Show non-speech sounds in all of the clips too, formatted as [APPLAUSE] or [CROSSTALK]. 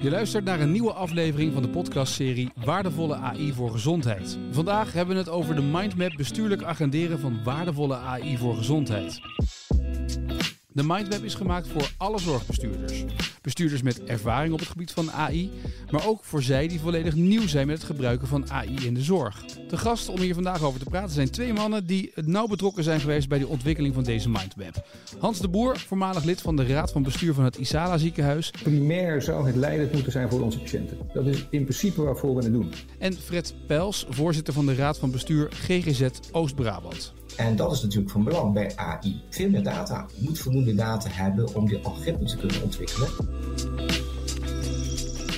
Je luistert naar een nieuwe aflevering van de podcastserie Waardevolle AI voor Gezondheid. Vandaag hebben we het over de mindmap bestuurlijk agenderen van waardevolle AI voor gezondheid. De mindmap is gemaakt voor alle zorgbestuurders. Bestuurders met ervaring op het gebied van AI, maar ook voor zij die volledig nieuw zijn met het gebruiken van AI in de zorg. De gasten om hier vandaag over te praten zijn twee mannen die nauw betrokken zijn geweest bij de ontwikkeling van deze mindmap. Hans de Boer, voormalig lid van de Raad van Bestuur van het Isala ziekenhuis. Primair zou het leidend moeten zijn voor onze patiënten. Dat is in principe waarvoor we het doen. En Fred Pels, voorzitter van de Raad van Bestuur GGZ Oost-Brabant. En dat is natuurlijk van belang bij AI. Veel meer data. Je moet voldoende data hebben om die algoritme te kunnen ontwikkelen.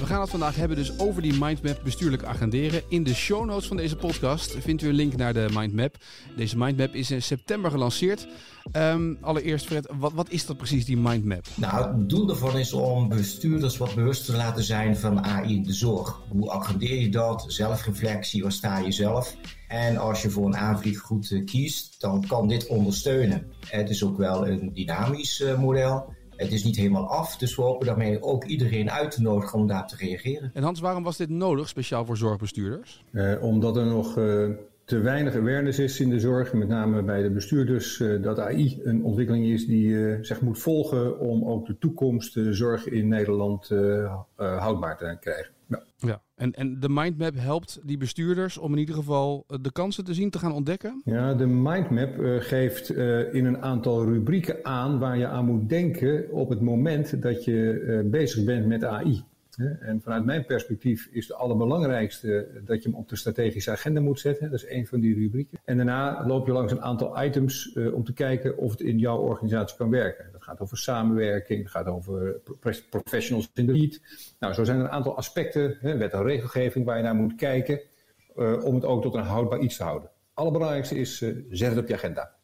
We gaan het vandaag hebben dus over die mindmap bestuurlijk agenderen. In de show notes van deze podcast vindt u een link naar de mindmap. Deze mindmap is in september gelanceerd. Um, allereerst Fred, wat, wat is dat precies, die mindmap? Nou, het doel daarvan is om bestuurders wat bewust te laten zijn van AI in de zorg. Hoe agendeer je dat? Zelfreflectie, waar sta je zelf? En als je voor een aanvlieggoed kiest, dan kan dit ondersteunen. Het is ook wel een dynamisch uh, model. Het is niet helemaal af, dus we hopen daarmee ook iedereen uit te nodigen om daarop te reageren. En Hans, waarom was dit nodig, speciaal voor zorgbestuurders? Uh, omdat er nog uh, te weinig awareness is in de zorg, met name bij de bestuurders, uh, dat AI een ontwikkeling is die zich moet volgen om ook de toekomst de zorg in Nederland houdbaar te krijgen. Ja. ja. En, en de mindmap helpt die bestuurders om in ieder geval de kansen te zien, te gaan ontdekken? Ja, de mindmap uh, geeft uh, in een aantal rubrieken aan waar je aan moet denken op het moment dat je uh, bezig bent met AI. En vanuit mijn perspectief is het allerbelangrijkste dat je hem op de strategische agenda moet zetten. Dat is één van die rubrieken. En daarna loop je langs een aantal items uh, om te kijken of het in jouw organisatie kan werken. Dat gaat over samenwerking, dat gaat over professionals in de lead. Nou, zo zijn er een aantal aspecten, wet en regelgeving, waar je naar moet kijken uh, om het ook tot een houdbaar iets te houden. Allerbelangrijkste is, uh, zet het op je agenda.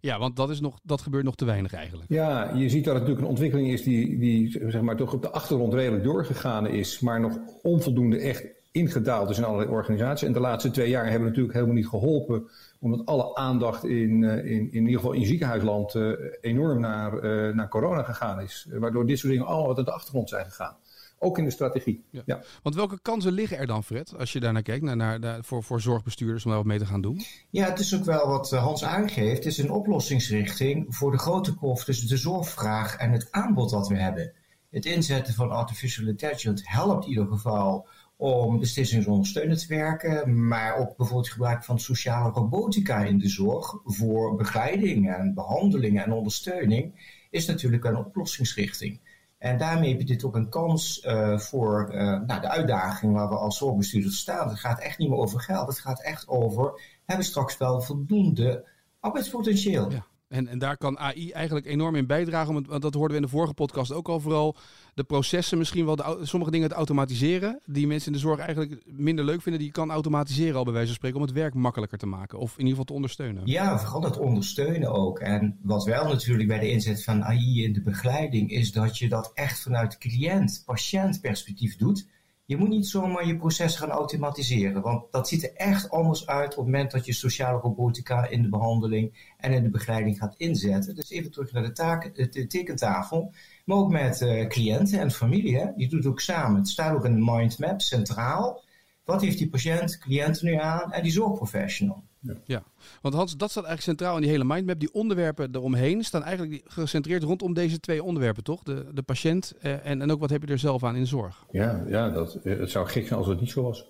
Ja, want dat, is nog, dat gebeurt nog te weinig eigenlijk. Ja, je ziet dat het natuurlijk een ontwikkeling is die, die zeg maar, toch op de achtergrond redelijk doorgegaan is, maar nog onvoldoende echt ingedaald is in allerlei organisaties. En de laatste twee jaar hebben natuurlijk helemaal niet geholpen, omdat alle aandacht in, in, in ieder geval in ziekenhuisland uh, enorm naar, uh, naar corona gegaan is. Waardoor dit soort dingen allemaal wat aan de achtergrond zijn gegaan. Ook in de strategie. Ja. ja. Want welke kansen liggen er dan, Fred, als je daarnaar kijkt, naar, naar, naar, voor, voor zorgbestuurders om daar wat mee te gaan doen? Ja, het is ook wel wat Hans aangeeft. Het is een oplossingsrichting voor de grote kloof tussen de zorgvraag en het aanbod dat we hebben. Het inzetten van artificial intelligence helpt in ieder geval om beslissingsondersteunend te werken, maar ook bijvoorbeeld gebruik van sociale robotica in de zorg voor begeleiding en behandeling en ondersteuning is natuurlijk een oplossingsrichting. En daarmee biedt dit ook een kans uh, voor uh, nou, de uitdaging waar we als zorgbestuurders staan. Het gaat echt niet meer over geld. Het gaat echt over, hebben we straks wel voldoende arbeidspotentieel? En, en daar kan AI eigenlijk enorm in bijdragen. Want dat hoorden we in de vorige podcast ook al vooral. De processen, misschien wel sommige dingen te automatiseren. Die mensen in de zorg eigenlijk minder leuk vinden. Die kan automatiseren al bij wijze van spreken. Om het werk makkelijker te maken. Of in ieder geval te ondersteunen. Ja, vooral dat ondersteunen ook. En wat wel natuurlijk bij de inzet van AI in de begeleiding. Is dat je dat echt vanuit cliënt, patiënt perspectief doet. Je moet niet zomaar je proces gaan automatiseren, want dat ziet er echt anders uit op het moment dat je sociale robotica in de behandeling en in de begeleiding gaat inzetten. Dus even terug naar de, taak, de tekentafel, maar ook met uh, cliënten en familie. Hè? Je doet het ook samen. Het staat ook de mindmap centraal. Wat heeft die patiënt, cliënt nu aan en die zorgprofessional? Ja. ja. want Hans, dat staat eigenlijk centraal in die hele mindmap. Die onderwerpen eromheen staan eigenlijk gecentreerd rondom deze twee onderwerpen, toch? De, de patiënt eh, en, en ook wat heb je er zelf aan in de zorg? Ja, ja dat, het zou gek zijn als het niet zo was.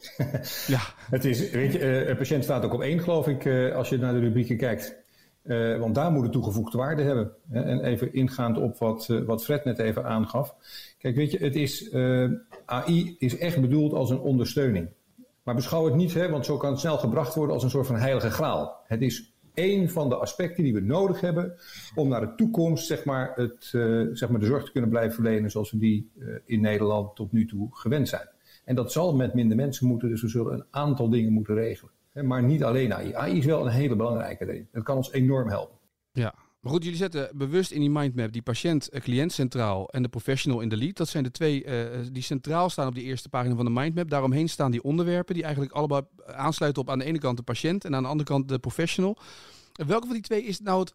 ja. [LAUGHS] Het is, weet je, uh, een patiënt staat ook op één, geloof ik, uh, als je naar de rubrieken kijkt. Uh, want daar moet het toegevoegde waarde hebben. En even ingaand op wat, wat Fred net even aangaf. Kijk, weet je, het is, uh, AI is echt bedoeld als een ondersteuning. Maar beschouw het niet, hè, want zo kan het snel gebracht worden als een soort van heilige graal. Het is één van de aspecten die we nodig hebben om naar de toekomst zeg maar, het, uh, zeg maar de zorg te kunnen blijven verlenen zoals we die uh, in Nederland tot nu toe gewend zijn. En dat zal met minder mensen moeten, dus we zullen een aantal dingen moeten regelen. Maar niet alleen AI. AI is wel een hele belangrijke ding. Dat kan ons enorm helpen. Ja, maar goed, jullie zetten bewust in die mindmap die patiënt-cliënt centraal en de professional in de lead. Dat zijn de twee uh, die centraal staan op die eerste pagina van de mindmap. Daaromheen staan die onderwerpen die eigenlijk allebei aansluiten op aan de ene kant de patiënt en aan de andere kant de professional. Welke van die twee is nou het,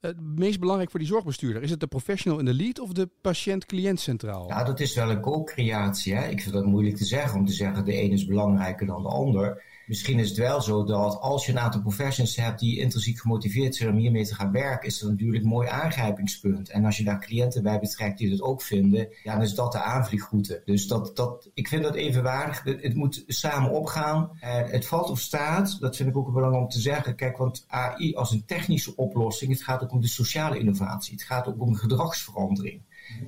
het meest belangrijk voor die zorgbestuurder? Is het de professional in de lead of de patiënt-cliënt centraal? Ja, dat is wel een co-creatie. Ik vind dat moeilijk te zeggen om te zeggen de een is belangrijker dan de ander. Misschien is het wel zo dat als je een aantal professionals hebt die intrinsiek gemotiveerd zijn om hiermee te gaan werken, is dat natuurlijk een mooi aangrijpingspunt. En als je daar cliënten bij betrekt die dat ook vinden, ja, dan is dat de aanvliegroute. Dus dat, dat, ik vind dat evenwaardig. Het, moet samen opgaan. Het valt of staat, dat vind ik ook belangrijk om te zeggen. Kijk, want AI als een technische oplossing, het gaat ook om de sociale innovatie. Het gaat ook om gedragsverandering.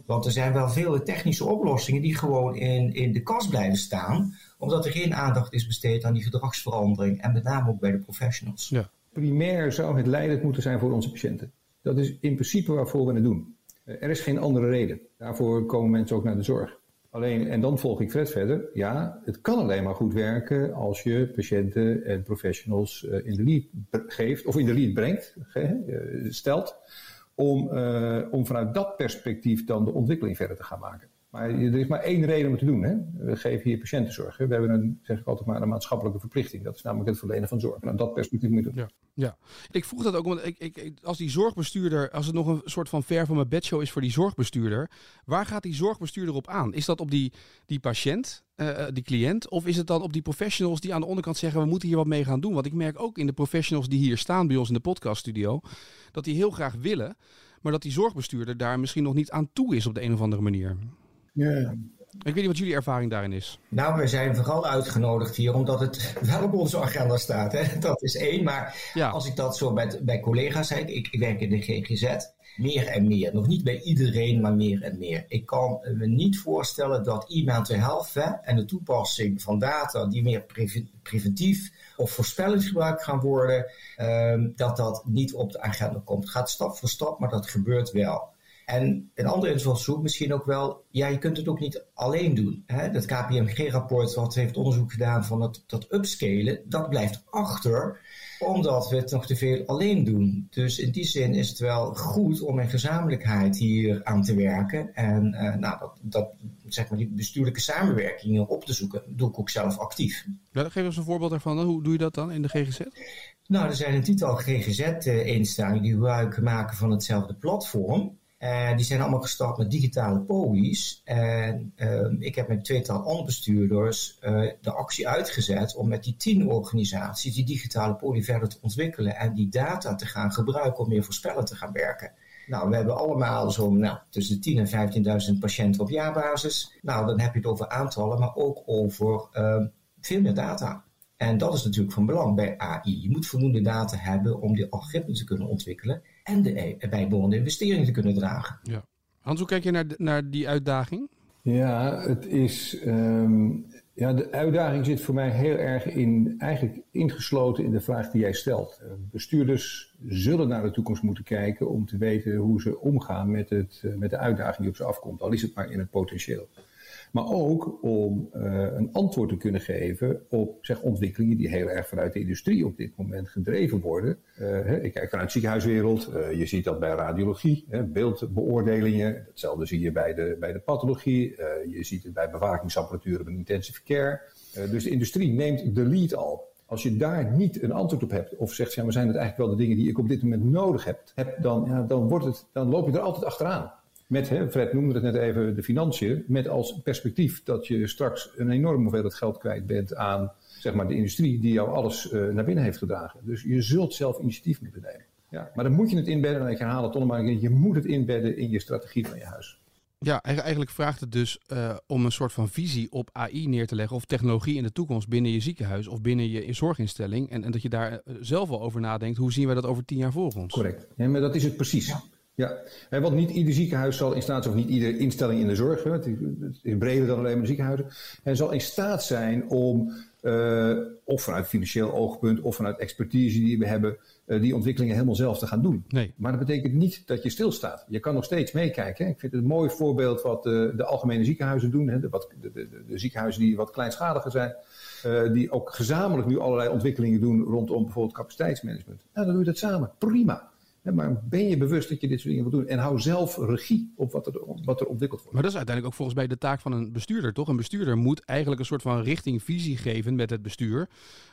Want er zijn wel vele technische oplossingen die gewoon in, in de kast blijven staan omdat er geen aandacht is besteed aan die gedragsverandering en met name ook bij de professionals. Ja. Primair zou het leidend moeten zijn voor onze patiënten. Dat is in principe waarvoor we het doen. Eh, er is geen andere reden. Daarvoor komen mensen ook naar de zorg. Alleen, en dan volg ik Fred verder. Ja, het kan alleen maar goed werken als je patiënten en professionals eh, in de lead geeft, of in de lead brengt, eh, stelt, om, om vanuit dat perspectief dan de ontwikkeling verder te gaan maken. Maar er is maar één reden om het te doen. Hè? We geven hier patiëntenzorg. Hè? We hebben een, zeg ik altijd maar, een maatschappelijke verplichting. Dat is namelijk het verlenen van zorg. En dat perspectief moet je doen. Ja, ja. Ik vroeg dat ook, omdat ik, als die zorgbestuurder, als het nog een soort van ver van mijn bedshow is voor die zorgbestuurder, waar gaat die zorgbestuurder op aan? Is dat op die, die patiënt, uh, die cliënt, of is het dan op die professionals die aan de onderkant zeggen, we moeten hier wat mee gaan doen? Want ik merk ook in de professionals die hier staan bij ons in de podcaststudio, dat die heel graag willen, maar dat die zorgbestuurder daar misschien nog niet aan toe is op de een of andere manier. Ja. Ik weet niet wat jullie ervaring daarin is. Nou, we zijn vooral uitgenodigd hier omdat het [LAUGHS] wel op onze agenda staat. Hè? Dat is één. Maar als ik dat zo bij, bij collega's zeg, ik, ik werk in de GGZ, meer en meer. Nog niet bij iedereen, maar meer en meer. Ik kan me niet voorstellen dat iemand te helpen en de toepassing van data die meer preventief of voorspellingsgebruik gaan worden, ehm, dat dat niet op de agenda komt. Het gaat stap voor stap, maar dat gebeurt wel. En een andere invalshoek misschien ook wel, ja, je kunt het ook niet alleen doen. Hè? Dat KPMG-rapport wat heeft onderzoek gedaan van het, dat upscalen, dat blijft achter, omdat we het nog te veel alleen doen. Dus in die zin is het wel goed om in gezamenlijkheid hier aan te werken. En uh, nou, dat, dat, zeg maar die bestuurlijke samenwerkingen op te zoeken, doe ik ook zelf actief. Ja, geef eens een voorbeeld daarvan. Hoe doe je dat dan in de GGZ? Nou, er zijn een tiental GGZ-instellingen die gebruik maken van hetzelfde platform. En die zijn allemaal gestart met digitale polies. En uh, ik heb met tweetal andere bestuurders uh, de actie uitgezet om met die tien organisaties die digitale poli verder te ontwikkelen en die data te gaan gebruiken om meer voorspellend te gaan werken. Nou, we hebben allemaal zo'n nou, tussen de 10.000 en 15.000 patiënten op jaarbasis. Nou, dan heb je het over aantallen, maar ook over uh, veel meer data. En dat is natuurlijk van belang bij AI. Je moet voldoende data hebben om die algoritme te kunnen ontwikkelen en de bijbehorende investeringen te kunnen dragen. Ja. Hans, hoe kijk je naar, naar die uitdaging? Ja, het is. Ehm, ja, de uitdaging zit voor mij heel erg in, eigenlijk ingesloten in de vraag die jij stelt. Eh, bestuurders zullen naar de toekomst moeten kijken om te weten hoe ze omgaan met, het, eh, met de uitdaging die op ze afkomt, al is het maar in het potentieel. Maar ook om uh, een antwoord te kunnen geven op zeg, ontwikkelingen die heel erg vanuit de industrie op dit moment gedreven worden. Hè, ik kijk vanuit de ziekenhuiswereld. Uh, je ziet dat bij radiologie, hè, beeldbeoordelingen. Hetzelfde zie je bij de, bij de pathologie. je ziet het bij bewakingsapparatuur op intensive care. dus de industrie neemt de lead al. Als je daar niet een antwoord op hebt, of zegt, ja, maar zijn het eigenlijk wel de dingen die ik op dit moment nodig heb, heb dan, ja, dan, wordt het, dan loop je er altijd achteraan. Met, hè, Fred noemde het net even, de financiën. Met als perspectief dat je straks een enorme hoeveelheid geld kwijt bent aan zeg maar, de industrie die jou alles uh, naar binnen heeft gedragen. Dus je zult zelf initiatief moeten nemen. Ja, maar dan moet je het inbedden, en ik herhaal het toch maar een je moet het inbedden in je strategie van je huis. Ja, eigenlijk vraagt het dus uh, om een soort van visie op AI neer te leggen of technologie in de toekomst binnen je ziekenhuis of binnen je zorginstelling. En, en dat je daar eh, zelf wel over nadenkt, hoe zien wij dat over tien jaar voor ons? Correct. Ja, maar dat is het precies. Ja. Ja, want niet ieder ziekenhuis zal in staat zijn, of niet iedere instelling in de zorg, het is breder dan alleen maar de ziekenhuizen, en zal in staat zijn om, uh, of vanuit financieel oogpunt, of vanuit expertise die we hebben, uh, die ontwikkelingen helemaal zelf te gaan doen. Nee. Maar dat betekent niet dat je stilstaat. Je kan nog steeds meekijken. Hè. Ik vind het een mooi voorbeeld wat uh, de algemene ziekenhuizen doen, hè, de, wat, de, de, de, ziekenhuizen die wat kleinschaliger zijn. die ook gezamenlijk nu allerlei ontwikkelingen doen rondom bijvoorbeeld capaciteitsmanagement. Nou, dan doe je dat samen. Prima. Maar ben je bewust dat je dit soort dingen wil doen? En hou zelf regie op wat er, wat er ontwikkeld wordt. Maar dat is uiteindelijk ook volgens mij de taak van een bestuurder, toch? Een bestuurder moet eigenlijk een soort van richting, visie geven met het bestuur.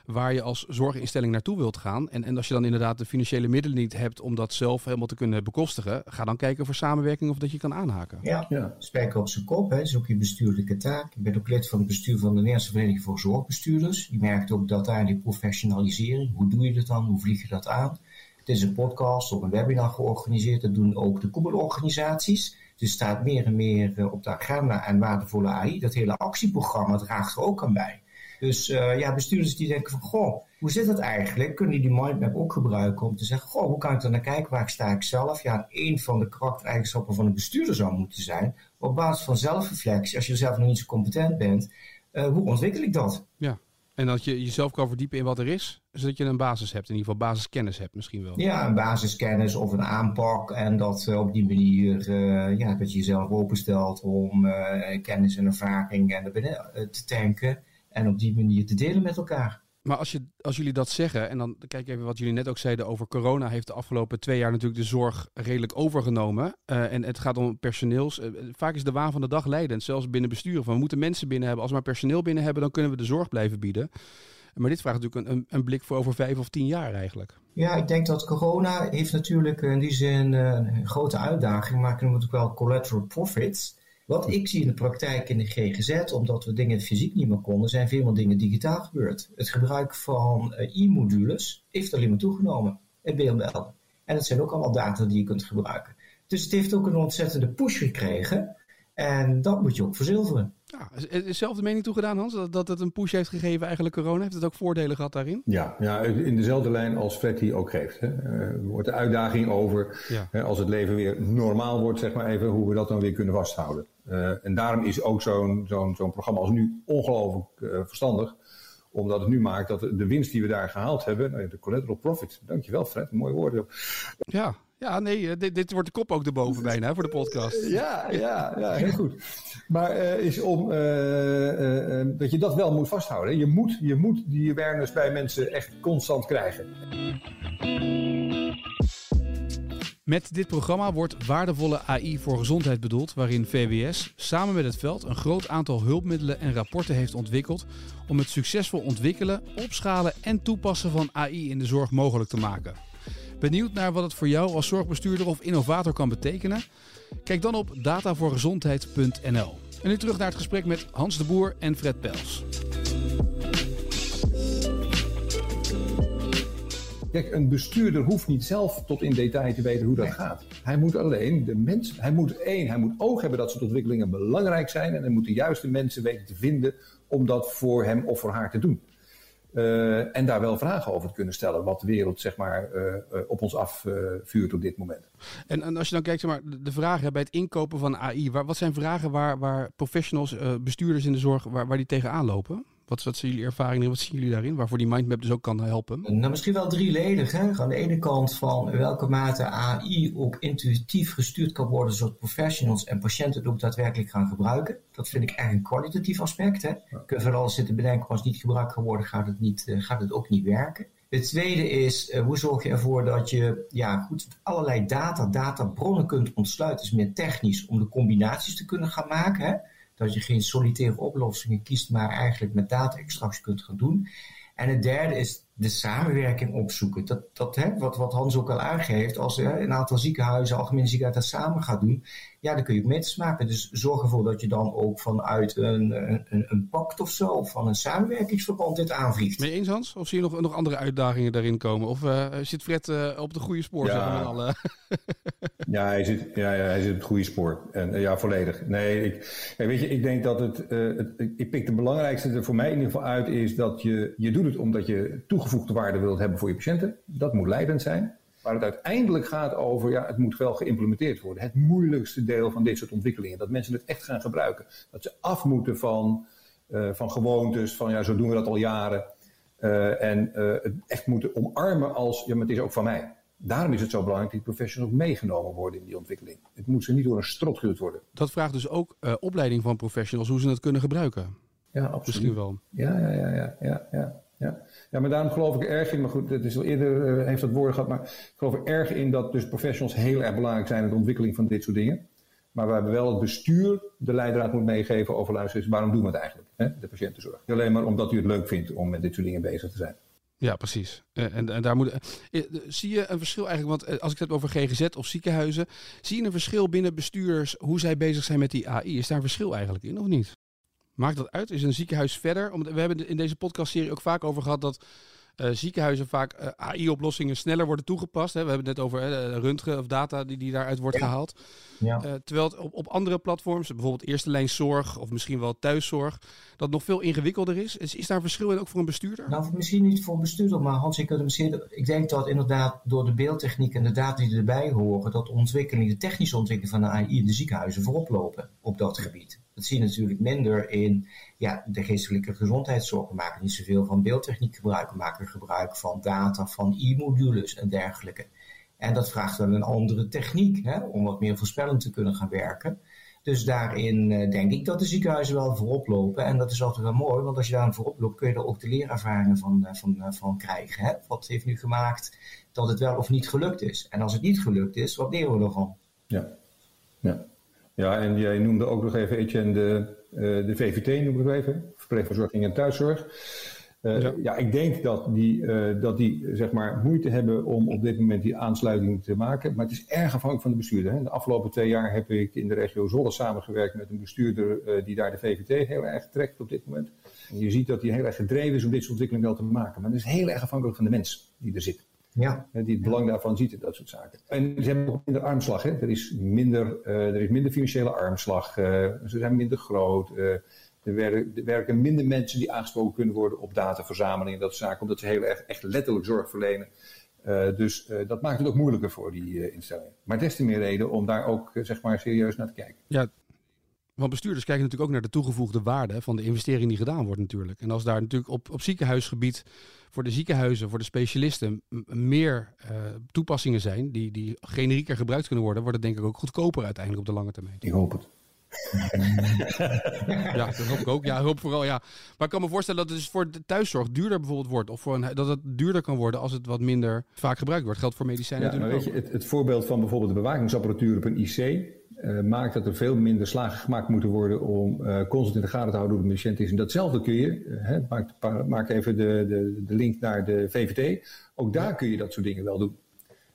Waar je als zorginstelling naartoe wilt gaan. En, en als je dan inderdaad de financiële middelen niet hebt om dat zelf helemaal te kunnen bekostigen. Ga dan kijken voor samenwerking of dat je kan aanhaken. Ja, ja. spijker op zijn kop. Hè. Dat is ook je bestuurlijke taak. Ik ben ook lid van het bestuur van de Nederlandse Vereniging voor Zorgbestuurders. Je merkt ook dat daar die professionalisering, hoe doe je dat dan? Hoe vlieg je dat aan? Het is een podcast of een webinar georganiseerd. Dat doen ook de koepelorganisaties. Dus staat meer en meer eh, op de agenda en waardevolle AI. Dat hele actieprogramma draagt er ook aan bij. Dus uh, ja, bestuurders die denken van, goh, hoe zit dat eigenlijk? Kunnen die die mindmap ook gebruiken om te zeggen, goh, hoe kan ik er naar kijken? Waar sta ik zelf? Ja, een van de karaktereigenschappen van een bestuurder zou moeten zijn, op basis van zelfreflectie, als je zelf nog niet zo competent bent, uh, hoe ontwikkel ik dat? Ja, en dat je jezelf kan verdiepen in wat er is, zodat je een basis hebt, in ieder geval basiskennis hebt misschien wel. Ja, een basiskennis of een aanpak en dat uh, op die manier, uh, ja, dat je jezelf openstelt om uh, kennis en ervaring en te tanken en op die manier te delen met elkaar. Maar als, je, als jullie dat zeggen, en dan kijk even wat jullie net ook zeiden over corona, heeft de afgelopen twee jaar natuurlijk de zorg redelijk overgenomen. Uh, en het gaat om personeels. Uh, vaak is de waan van de dag leidend, zelfs binnen besturen. Van we moeten mensen binnen hebben. Als we maar personeel binnen hebben, dan kunnen we de zorg blijven bieden. Maar dit vraagt natuurlijk een, een, blik voor over vijf of tien jaar eigenlijk. Ja, ik denk dat corona heeft natuurlijk in die zin een grote uitdaging, maar kunnen we natuurlijk wel collateral profits. Wat ik zie in de praktijk in de GGZ, omdat we dingen fysiek niet meer konden, zijn veel meer dingen digitaal gebeurd. Het gebruik van uh, e-modules heeft alleen maar toegenomen in BLBL. En dat zijn ook allemaal data die je kunt gebruiken. Dus het heeft ook een ontzettende push gekregen. En dat moet je ook verzilveren. Ja, is zelf de mening toegedaan, Hans, dat, dat het een push heeft gegeven, eigenlijk corona? Heeft het ook voordelen gehad daarin? Ja, ja in dezelfde lijn als Fred die ook geeft. Hè. Er wordt de uitdaging over, hè, als het leven weer normaal wordt, zeg maar even, hoe we dat dan weer kunnen vasthouden. Uh, en daarom is ook zo'n zo'n zo'n programma als nu ongelooflijk uh, verstandig omdat het nu maakt dat de winst die we daar gehaald hebben, nou de collateral profit, dankjewel Fred, mooi woord. Ja, ja, nee, eh, dit, dit wordt de kop ook erboven bijna voor de podcast. [LAUGHS] Ja, ja, ja heel goed. Maar uh, is om uh, uh, dat je dat wel moet vasthouden. Je moet, je moet die awareness bij mensen echt constant krijgen. Met dit programma wordt waardevolle AI voor gezondheid bedoeld, waarin VWS samen met het veld een groot aantal hulpmiddelen en rapporten heeft ontwikkeld om het succesvol ontwikkelen, opschalen en toepassen van AI in de zorg mogelijk te maken. Benieuwd naar wat het voor jou als zorgbestuurder of innovator kan betekenen? Kijk dan op datavoorgezondheid.nl. En nu terug naar het gesprek met Hans de Boer en Fred Pels. Kijk, een bestuurder hoeft niet zelf tot in detail te weten hoe dat gaat. Hij moet alleen de mensen, hij moet één, hij moet oog hebben dat soort ontwikkelingen belangrijk zijn en hij moet de juiste mensen weten te vinden om dat voor hem of voor haar te doen. Uh, en daar wel vragen over te kunnen stellen, wat de wereld zeg maar, uh, uh, op ons afvuurt op dit moment. En, en, als je dan kijkt, zeg maar, de vragen bij het inkopen van AI, waar, wat zijn vragen waar, waar professionals, bestuurders in de zorg, waar, waar die tegenaan lopen? Wat, wat zijn jullie ervaringen wat zien jullie daarin? Waarvoor die mindmap dus ook kan helpen? Nou, misschien wel drieledig. Hè? Aan de ene kant van welke mate AI ook intuïtief gestuurd kan worden, zodat professionals en patiënten het ook daadwerkelijk gaan gebruiken. Dat vind ik echt een kwalitatief aspect. Hè? Je van alles zitten bedenken, als het niet gebruikt kan worden, gaat het, niet, uh, gaat het ook niet werken. Het tweede is, uh, hoe zorg je ervoor dat je ja, goed, allerlei data, databronnen kunt ontsluiten, is meer technisch, om de combinaties te kunnen gaan maken. Hè? Dat je geen solitaire oplossingen kiest, maar eigenlijk met data-extractie kunt gaan doen. En het derde is de samenwerking opzoeken. Dat, dat, hè, wat, wat Hans ook al aangeeft, als hè, een aantal ziekenhuizen, algemene ziekenhuizen dat samen gaat doen, ja, dan kun je ook meters maken. Dus zorg ervoor dat je dan ook vanuit een, een, een pact of zo, van een samenwerkingsverband dit aanvliegt. Ben je eens, Hans? Of zie je nog, nog andere uitdagingen daarin komen? Of uh, zit Fred uh, op de goede spoor? Ja, alle... [LAUGHS] ja, hij zit, ja, ja, hij zit op het goede spoor. En, uh, ja, volledig. Nee, ik, weet je, ik denk dat het, het, ik pik de belangrijkste er voor mij in ieder geval uit, is dat je, je doet het omdat je toegevoegde waarde wilt hebben voor je patiënten. Dat moet leidend zijn. Waar het uiteindelijk gaat over, ja, het moet wel geïmplementeerd worden. Het moeilijkste deel van dit soort ontwikkelingen. Dat mensen het echt gaan gebruiken. Dat ze af moeten van, uh, van gewoontes, van ja, zo doen we dat al jaren. Uh, en uh, het echt moeten omarmen als, ja, maar het is ook van mij. Daarom is het zo belangrijk dat die professionals meegenomen worden in die ontwikkeling. Het moet ze niet door een strot geduwd worden. Dat vraagt dus ook opleiding van professionals, hoe ze het kunnen gebruiken. Ja, absoluut. Misschien wel. Ja, ja, ja, ja, ja. Ja. Ja. maar daarom geloof ik erg in, maar goed, het is al eerder uh, heeft dat woorden gehad, maar ik geloof er erg in dat dus professionals heel erg belangrijk zijn in de ontwikkeling van dit soort dingen. Maar we hebben wel het bestuur de leidraad moet meegeven over luisteren, waarom doen we het eigenlijk, hè? de patiëntenzorg. Alleen maar omdat u het leuk vindt om met dit soort dingen bezig te zijn. Ja, precies. Eh, en, en daar moet, eh, zie je een verschil eigenlijk, want als ik het heb over GGZ of ziekenhuizen, zie je een verschil binnen bestuurders hoe zij bezig zijn met die AI? Is daar een verschil eigenlijk in of niet? Maakt dat uit? Is een ziekenhuis verder? We hebben in deze podcastserie ook vaak over gehad dat uh, ziekenhuizen vaak uh, eh, AI-oplossingen sneller worden toegepast. Hè. We hebben het net over uh, röntgen of data die, die daaruit wordt gehaald. Ja. terwijl het op, op andere platforms, bijvoorbeeld eerste lijn zorg of misschien wel thuiszorg, dat nog veel ingewikkelder is. Is, is daar een verschil in ook voor een bestuurder? Nou, misschien niet voor een bestuurder, maar Hans, ik, misschien, ik denk dat inderdaad door de beeldtechniek en de data die erbij horen, dat de ontwikkeling, de technische ontwikkeling van de AI in de ziekenhuizen voorop lopen op dat gebied. Dat zie je natuurlijk minder in ja, de geestelijke gezondheidszorg. We maken niet zoveel van beeldtechniek gebruik. We maken gebruik van data van e-modules en dergelijke. En dat vraagt wel een andere techniek hè, om wat meer voorspellend te kunnen gaan werken. Dus daarin uh, denk ik dat de ziekenhuizen wel voorop lopen. En dat is altijd wel mooi, want als je daar voorop loopt, kun je er ook de leerervaringen van, uh, van, uh, van krijgen. Hè? Wat heeft nu gemaakt dat het wel of niet gelukt is? En als het niet gelukt is, wat leren we ervan? Ja, ja. Ja, en jij noemde ook nog even, Etienne, de, uh, de VVT noem ik even, verpleegverzorging en thuiszorg. Uh, ja. ja. ik denk dat die, uh, dat die zeg maar, moeite hebben om op dit moment die aansluiting te maken. Maar het is erg afhankelijk van de bestuurder. Hè. De afgelopen twee jaar heb ik in de regio Zolle samengewerkt met een bestuurder uh, die daar de VVT heel erg trekt op dit moment. En je ziet dat hij heel erg gedreven is om dit soort ontwikkelingen wel te maken. Maar het is heel erg afhankelijk van de mens die er zit. Ja. Die het belang daarvan ziet in dat soort zaken. En ze hebben ook minder armslag. Hè? Er, is minder, uh, er is minder financiële armslag. Uh, ze zijn minder groot. Uh, er, werken, er, werken, minder mensen die aangesproken kunnen worden op dataverzameling en dat soort zaken. Omdat ze heel erg echt letterlijk zorg verlenen. dus dat maakt het ook moeilijker voor die instellingen. Maar des te meer reden om daar ook zeg maar serieus naar te kijken. Ja, want bestuurders kijken natuurlijk ook naar de toegevoegde waarde van de investering die gedaan wordt natuurlijk. En als daar natuurlijk op, op ziekenhuisgebied voor de ziekenhuizen, voor de specialisten meer uh, toepassingen zijn die, die generieker gebruikt kunnen worden, wordt het denk ik ook goedkoper uiteindelijk op de lange termijn. Ik hoop het. [LAUGHS] ja, dat hoop ik ook. Ja, hoop vooral, ja. Maar ik kan me voorstellen dat het dus voor de thuiszorg duurder bijvoorbeeld wordt. Of voor een, dat het duurder kan worden als het wat minder vaak gebruikt wordt. Geldt voor medicijnen ja, natuurlijk weet Je, het, het, voorbeeld van bijvoorbeeld de bewakingsapparatuur op een IC... Uh, maakt dat er veel minder slagen gemaakt moeten worden om uh, constant in de gaten te houden hoe de patiënt is. En datzelfde kun je, uh, maak, maak, even de, de, de, link naar de VVT, ook daar kun je dat soort dingen wel doen.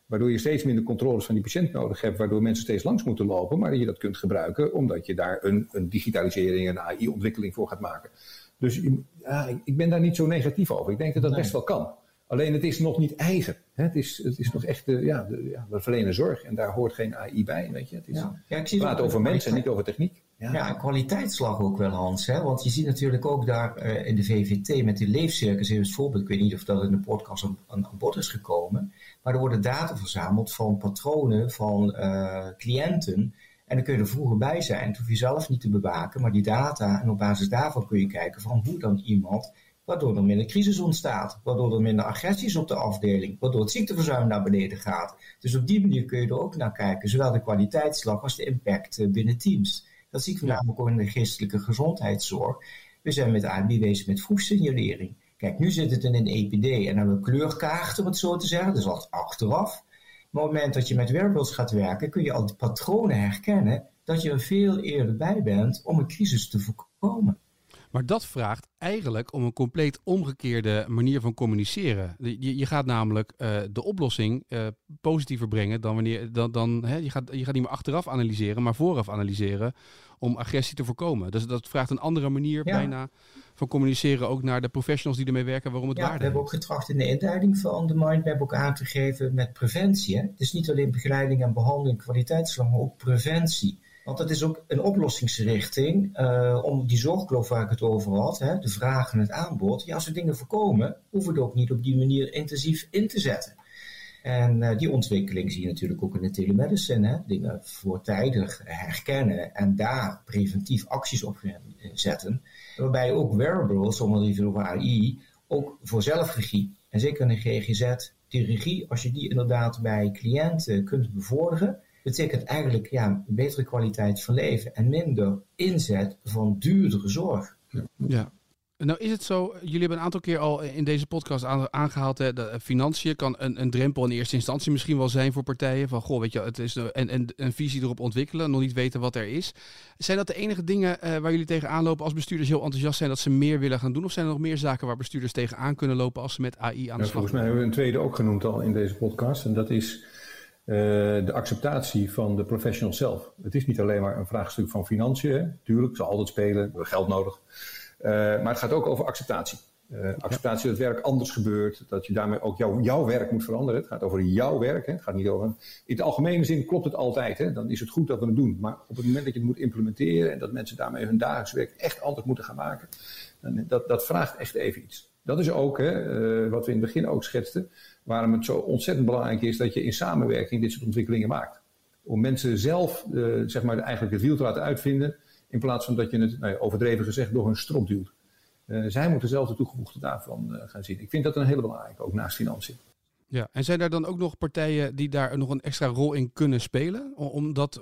Waardoor je steeds minder controles van die patiënt nodig hebt, waardoor mensen steeds langs moeten lopen, maar dat je dat kunt gebruiken omdat je daar een, een digitalisering, een AI-ontwikkeling voor gaat maken. Dus ja, ik ben daar niet zo negatief over. Ik denk dat dat best wel kan. Alleen het is nog niet eigen. Hè? Het, is, het is nog echt de, ja, de, ja, we verlenen zorg en daar hoort geen AI bij. Weet je? Het is, ja. Ja, ik zie praat over mensen en niet over techniek. Ja, ja kwaliteitsslag ook wel, Hans. Hè? Want je ziet natuurlijk ook daar uh, in de VVT met de leefcircus, even het voorbeeld. Ik weet niet of dat in de podcast aan, aan, bod is gekomen. Maar er worden data verzameld van patronen van uh, cliënten. En dan kun je er vroeger bij zijn. Het hoef je zelf niet te bewaken, maar die data. En op basis daarvan kun je kijken van hoe dan iemand waardoor er minder crisis ontstaat, waardoor er minder agressies op de afdeling, waardoor het ziekteverzuim naar beneden gaat. Dus op die manier kun je er ook naar kijken, zowel de kwaliteitsslag als de impact eh, binnen teams. Dat zie ik namelijk ook in de geestelijke gezondheidszorg. We zijn met ANB bezig met vroegsignalering. Kijk, nu zit het in een EPD en hebben we kleurkaarten, om het zo te zeggen, dus altijd achteraf. Maar op het moment dat je met wearables gaat werken, kun je al die patronen herkennen dat je er veel eerder bij bent om een crisis te voorkomen. Maar dat vraagt eigenlijk om een compleet omgekeerde manier van communiceren. Je, je gaat namelijk uh, de oplossing uh, positiever brengen dan wanneer. Dan, dan, hè, je, gaat, je gaat niet meer achteraf analyseren, maar vooraf analyseren om agressie te voorkomen. Dus dat vraagt een andere manier bijna van communiceren ook naar de professionals die ermee werken waarom het ja, waarde we hebben ook getracht in de inleiding van de Mindmap ook aan te geven met preventie. Hè? Dus niet alleen begeleiding en behandeling, kwaliteitsslag, maar ook preventie. Want dat is ook een oplossingsrichting uh, om die zorgkloof waar ik het over had, hè, de vraag en het aanbod. Ja, als we dingen voorkomen, hoeven we het ook niet op die manier intensief in te zetten. En uh, die ontwikkeling zie je natuurlijk ook in de telemedicine. Hè? Dingen voortijdig herkennen en daar preventief acties op zetten. Waarbij ook wearables, om het even over AI, ook voor zelfregie. En zeker in de GGZ, die regie, als je die inderdaad bij cliënten kunt bevorderen betekent eigenlijk ja, een betere kwaliteit van leven en minder inzet van duurdere zorg. Ja. Nou is het zo, jullie hebben een aantal keer al in deze podcast aangehaald, hè, dat financiën kan een, een drempel in eerste instantie misschien wel zijn voor partijen. Van goh, weet je, het is een, een, een visie erop ontwikkelen, nog niet weten wat er is. Zijn dat de enige dingen uh, waar jullie tegenaan lopen als bestuurders heel enthousiast zijn dat ze meer willen gaan doen? Of zijn er nog meer zaken waar bestuurders tegenaan kunnen lopen als ze met AI aan de ja, slag gaan? Volgens mij hebben we een tweede ook genoemd al in deze podcast. En dat is uh, de acceptatie van de professional zelf. Het is niet alleen maar een vraagstuk van financiën. Tuurlijk, ze altijd spelen, we hebben geld nodig. Uh, maar het gaat ook over acceptatie. Uh, acceptatie dat werk anders gebeurt, dat je daarmee ook jouw, jouw werk moet veranderen. Het gaat over jouw werk. Hè. Het gaat niet over. In de algemene zin klopt het altijd. Hè. Dan is het goed dat we het doen. Maar op het moment dat je het moet implementeren en dat mensen daarmee hun dagelijks werk echt anders moeten gaan maken, dat, dat vraagt echt even iets. Dat is ook hè, uh, wat we in het begin ook schetsten, waarom het zo ontzettend belangrijk is dat je in samenwerking dit soort ontwikkelingen maakt. Om mensen zelf uh, zeg maar, eigenlijk het wiel te laten uitvinden in plaats van dat je het, nou overdreven gezegd, door hun strop duwt. Uh, zij moeten zelf de toegevoegde daarvan gaan zien. Ik vind dat een hele belangrijke, ook naast financiën. Ja, en zijn er dan ook nog partijen die daar nog een extra rol in kunnen spelen? Om dat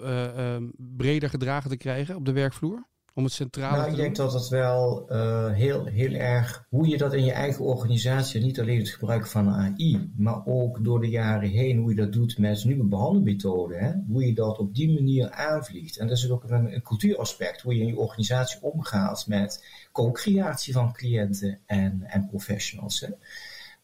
breder gedragen te krijgen op de werkvloer? Om het centraal nou, ik denk dat het wel uh, heel, heel erg hoe je dat in je eigen organisatie, niet alleen het gebruik van AI, maar ook door de jaren heen hoe je dat doet met nieuwe behandelmethoden, hè? hoe je dat op die manier aanvliegt. En dat is ook een, een cultuuraspect, hoe je in je organisatie omgaat met co-creatie van cliënten en, en professionals. Hè?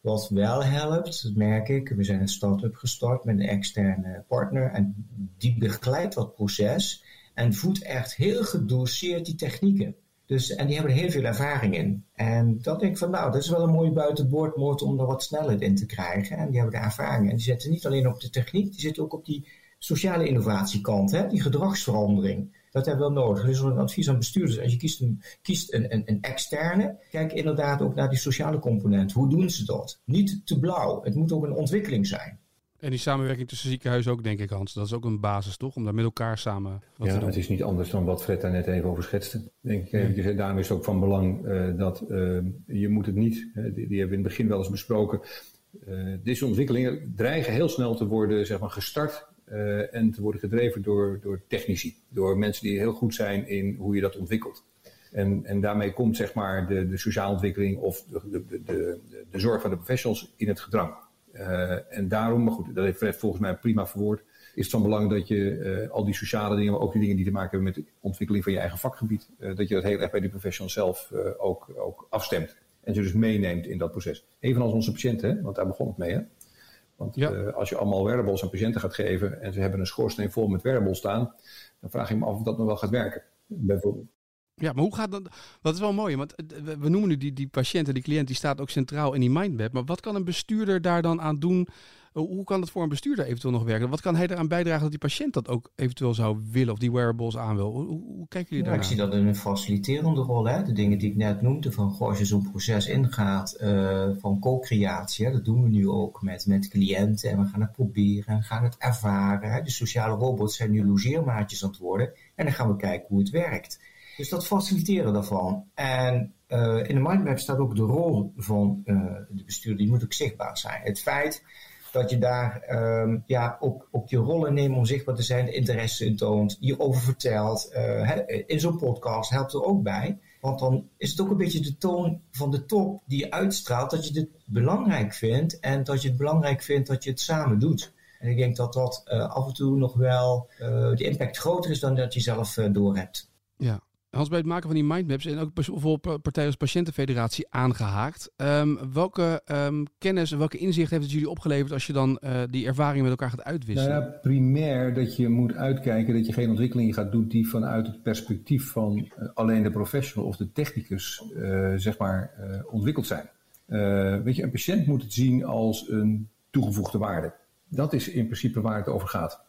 Wat wel helpt, dat merk ik, we zijn een start-up gestart met een externe partner en die begeleidt dat proces en voedt echt heel gedoseerd die technieken. Dus, en die hebben er heel veel ervaring in. En dat denk ik van, nou, dat is wel een mooie buitenboordmoord om er wat snelheid in te krijgen. En die hebben de ervaring. En die zitten niet alleen op de techniek, die zitten ook op die sociale innovatiekant, hè, die gedragsverandering. Dat hebben we wel nodig. Dus een advies aan bestuurders, als je kiest een, kiest een, een, een externe, kijk inderdaad ook naar die sociale component. Hoe doen ze dat? Niet te blauw. Het moet ook een ontwikkeling zijn. En die samenwerking tussen ziekenhuizen ook, denk ik, Hans. Dat is ook een basis, toch? Om daar met elkaar samen wat ja, te doen. het is niet anders dan wat Fred daar net even over schetste. Denk ik eventjes. Daarom is het ook van belang uh, dat uh, je moet het niet, uh, die, die, hebben we in het begin wel eens besproken. deze ontwikkelingen dreigen heel snel te worden zeg maar, gestart en te worden gedreven door, door technici. Door mensen die heel goed zijn in hoe je dat ontwikkelt. En, en daarmee komt zeg maar, de, de sociale ontwikkeling of de, de, de, de, de zorg van de professionals in het gedrang. Uh, en daarom, maar goed, dat heeft Fred volgens mij prima verwoord, is het van belang dat je uh, al die sociale dingen, maar ook die dingen die te maken hebben met de ontwikkeling van je eigen vakgebied, uh, dat je dat heel erg bij die professional zelf ook, ook afstemt. En ze dus meeneemt in dat proces. Evenals onze patiënten, hè? want daar begon het mee. Hè? Want ja. als je allemaal wearables aan patiënten gaat geven en ze hebben een schoorsteen vol met wearables staan, dan vraag je me af of dat nog wel gaat werken. Bijvoorbeeld. Ja, maar hoe gaat dat? Dat is wel mooi, want we noemen nu die, die patiënt en die cliënt, die staat ook centraal in die mindmap. Maar wat kan een bestuurder daar dan aan doen? Hoe kan dat voor een bestuurder eventueel nog werken? Wat kan hij eraan bijdragen dat die patiënt dat ook eventueel zou willen of die wearables aan wil? Hoe, hoe kijken jullie daar? ik zie dat in een faciliterende rol. Hè? De dingen die ik net noemde, van goh, als je zo'n proces ingaat uh, van co-creatie, dat doen we nu ook met, met cliënten en we gaan het proberen en gaan het ervaren. Hè? De sociale robots zijn nu logeermaatjes aan het worden en dan gaan we kijken hoe het werkt. Dus dat faciliteren daarvan. En uh, in de mindmap staat ook de rol van uh, de bestuurder, die moet ook zichtbaar zijn. Het feit dat je daar um, ja, op, op je rollen neemt om zichtbaar te zijn, de interesse in toont, hierover vertelt, uh, in zo'n podcast helpt er ook bij. Want dan is het ook een beetje de toon van de top die je uitstraalt, dat je het belangrijk vindt en dat je het belangrijk vindt dat je het samen doet. En ik denk dat dat af en toe nog wel de impact groter is dan dat je zelf door hebt. Ja, Hans, bij het maken van die mindmaps en ook bijvoorbeeld partijen als Patiëntenfederatie aangehaakt. Um, welke um, kennis en welke inzicht heeft het jullie opgeleverd als je dan uh, die ervaringen met elkaar gaat uitwisselen? Nou ja, primair dat je moet uitkijken dat je geen ontwikkelingen gaat doen die vanuit het perspectief van uh, alleen de professional of de technicus uh, zeg maar ontwikkeld zijn. weet je, een patiënt moet het zien als een toegevoegde waarde. Dat is in principe waar het over gaat.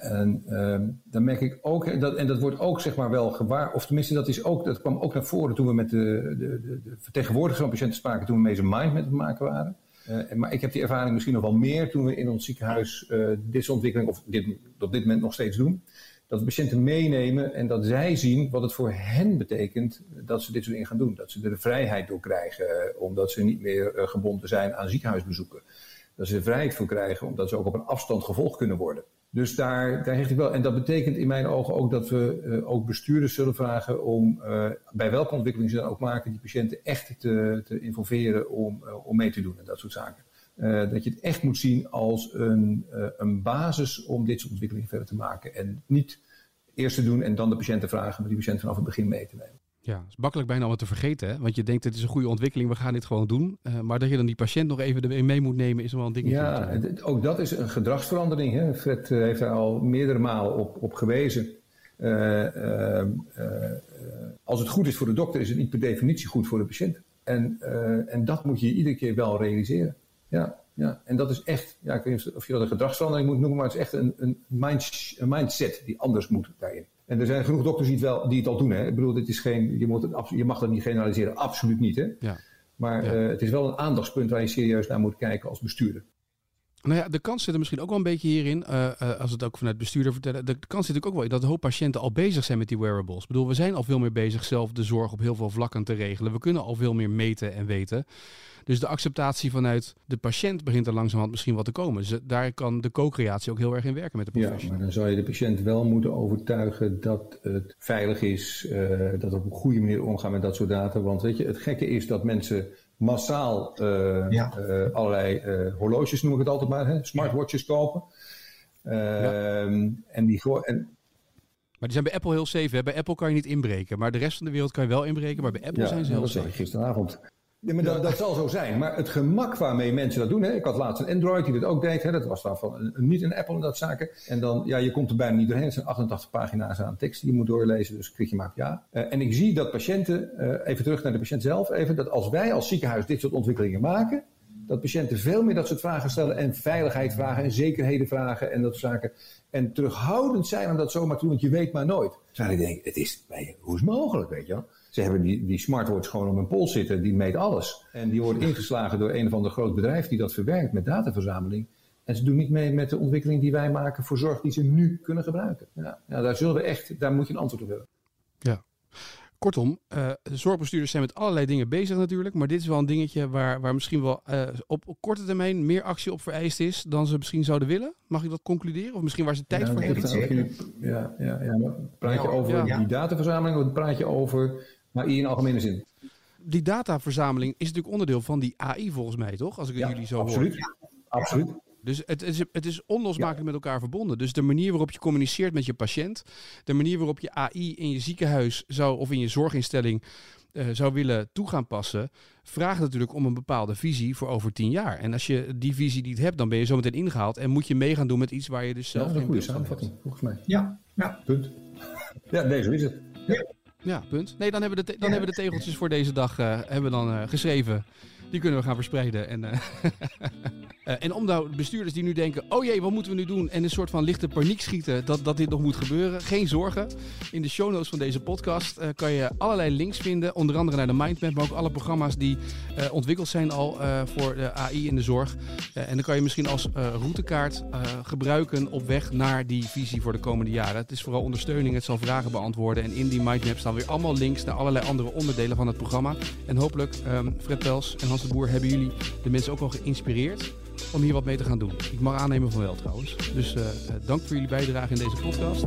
En uh, dan merk ik ook, dat, en dat wordt ook zeg maar wel gewaar, of tenminste dat, is ook, dat kwam ook naar voren toen we met de, de, de, vertegenwoordigers van patiënten spraken, toen we mee zijn mind met maken waren. Uh, maar ik heb die ervaring misschien nog wel meer toen we in ons ziekenhuis uh, dit ontwikkeling, of dit, op dit moment nog steeds doen. Dat we patiënten meenemen en dat zij zien wat het voor hen betekent dat ze dit soort dingen gaan doen. Dat ze er de vrijheid door krijgen, omdat ze niet meer gebonden zijn aan ziekenhuisbezoeken. Dat ze er vrijheid voor krijgen, omdat ze ook op een afstand gevolgd kunnen worden. Dus daar, daar heeft ik wel. En dat betekent in mijn ogen ook dat we uh, ook bestuurders zullen vragen om uh, bij welke ontwikkeling ze dan ook maken, die patiënten echt te, te involveren om, uh, om mee te doen en dat soort zaken. dat je het echt moet zien als een, een basis om dit soort ontwikkelingen verder te maken. En niet eerst te doen en dan de patiënten vragen, maar die patiënt vanaf het begin mee te nemen. Ja, het is makkelijk bijna om het te vergeten. Hè? Want je denkt, het is een goede ontwikkeling, we gaan dit gewoon doen. Uh, maar dat je dan die patiënt nog even mee moet nemen, is wel een dingetje. Ja, ook dat is een gedragsverandering. Hè? Fred eh, heeft daar al meerdere malen op, op gewezen. Uh, als het goed is voor de dokter, is het niet per definitie goed voor de patiënt. En, en dat moet je iedere keer wel realiseren. Ja, ja. En dat is echt, ja, ik weet niet of je dat een gedragsverandering moet noemen, maar het is echt een, een, mind, een mindset die anders moet daarin. En er zijn genoeg dokters die het, wel, die het al doen. Hè? Ik bedoel, dit is geen, je, moet het, je mag dat niet generaliseren, absoluut niet. Hè? Ja. Maar ja. Uh, het is wel een aandachtspunt waar je serieus naar moet kijken als bestuurder. Nou ja, de kans zit er misschien ook wel een beetje hierin, uh, uh, als we het ook vanuit bestuurder vertellen. De kans zit ook wel in dat een hoop patiënten al bezig zijn met die wearables. Ik bedoel, we zijn al veel meer bezig zelf de zorg op heel veel vlakken te regelen. We kunnen al veel meer meten en weten. Dus de acceptatie vanuit de patiënt begint er langzamerhand misschien wat te komen. Dus daar kan de co-creatie ook heel erg in werken met de professional. Ja, maar dan zou je de patiënt wel moeten overtuigen dat het veilig is, uh, dat op een goede manier omgaan met dat soort data. Want weet je, het gekke is dat mensen massaal uh, ja. uh, allerlei horloges, noem ik het altijd maar, hè, smartwatches kopen. Ja. Ehm, en die en, maar die zijn bij Apple heel safe. Hè? Bij Apple kan je niet inbreken. Maar de rest van de wereld kan je wel inbreken. Maar bij Apple ja, zijn ze heel dat safe. gisteravond. Ja, maar dat, dat, zal zo zijn. Maar het gemak waarmee mensen dat doen. Hè? Ik had laatst een Android die dat ook deed. Hè? Dat was dan van een, niet een Apple en dat zaken. En dan, ja, je komt er bijna niet doorheen. Het zijn 88 pagina's aan tekst die je moet doorlezen. Dus klik je maar ja. Uh, en ik zie dat patiënten, uh, even terug naar de patiënt zelf, even, dat als wij als ziekenhuis dit soort ontwikkelingen maken, dat patiënten veel meer dat soort vragen stellen en veiligheid vragen en zekerheden vragen en dat soort zaken. En terughoudend zijn om dat zomaar te doen, want je weet maar nooit. Zou ik denken, het is, hoe is het mogelijk, weet je wel? Ze hebben die, die smartwatch gewoon op hun pols zitten, die meet alles. En die wordt ingeslagen door een of ander groot bedrijf die dat verwerkt met dataverzameling. En ze doen niet mee met de ontwikkeling die wij maken voor zorg die ze nu kunnen gebruiken. Ja, ja daar zullen we echt, daar moet je een antwoord op hebben. Ja. Kortom, uh, zorgbestuurders zijn met allerlei dingen bezig natuurlijk. Maar dit is wel een dingetje waar, waar misschien wel uh, op, op, korte termijn meer actie op vereist is dan ze misschien zouden willen. Mag ik dat concluderen? Of misschien waar ze tijd ja, voor hebben? Ja, ja, ja. Praat je over die dataverzameling of praat je over maar in algemene zin. Die dataverzameling is natuurlijk onderdeel van die AI volgens mij, toch? Als ik ja, jullie zo absoluut. hoor. Absoluut. Dus het is, het is onlosmakelijk ja. met elkaar verbonden. Dus de manier waarop je communiceert met je patiënt, de manier waarop je AI in je ziekenhuis zou of in je zorginstelling uh, zou willen toe gaan passen, vraagt natuurlijk om een bepaalde visie voor over tien jaar. En als je die visie niet hebt, dan ben je zometeen ingehaald en moet je mee gaan doen met iets waar je dus zelf ja, een goede samenvatting, volgens mij. Ja, ja. Punt. Ja, deze is het. Ja. Ja, punt. Nee, dan hebben we de, dan hebben we de tegeltjes voor deze dag uh, hebben we dan uh, geschreven. Die kunnen we gaan verspreiden. En, [LAUGHS] uh, en om nou bestuurders die nu denken: oh jee, wat moeten we nu doen? En een soort van lichte paniek schieten dat, dat dit nog moet gebeuren. Geen zorgen. In de show notes van deze podcast kan je allerlei links vinden. Onder andere naar de Mindmap, maar ook alle programma's die ontwikkeld zijn al voor de AI in de zorg. en dan kan je misschien als routekaart gebruiken op weg naar die visie voor de komende jaren. Het is vooral ondersteuning, het zal vragen beantwoorden. En in die Mindmap staan weer allemaal links naar allerlei andere onderdelen van het programma. En hopelijk, um, Fred Pels en Hans de Boer, hebben jullie de mensen ook wel geïnspireerd om hier wat mee te gaan doen. Ik mag aannemen van wel trouwens. Dus uh, dank voor jullie bijdrage in deze podcast.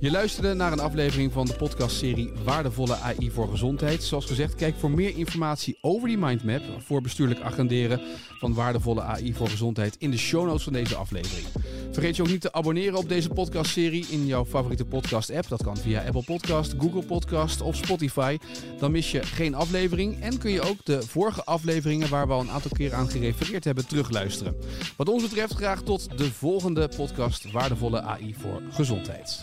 Je luisterde naar een aflevering van de podcastserie Waardevolle AI voor Gezondheid. Zoals gezegd, kijk voor meer informatie over die mindmap voor bestuurlijk agenderen van waardevolle AI voor gezondheid in de show notes van deze aflevering. Vergeet je ook niet te abonneren op deze podcastserie in jouw favoriete podcast-app. Dat kan via Apple Podcast, Google Podcast of Spotify. Dan mis je geen aflevering en kun je ook de vorige afleveringen waar we al een aantal keer aan gerefereerd hebben terugluisteren. Wat ons betreft graag tot de volgende podcast Waardevolle AI voor Gezondheid.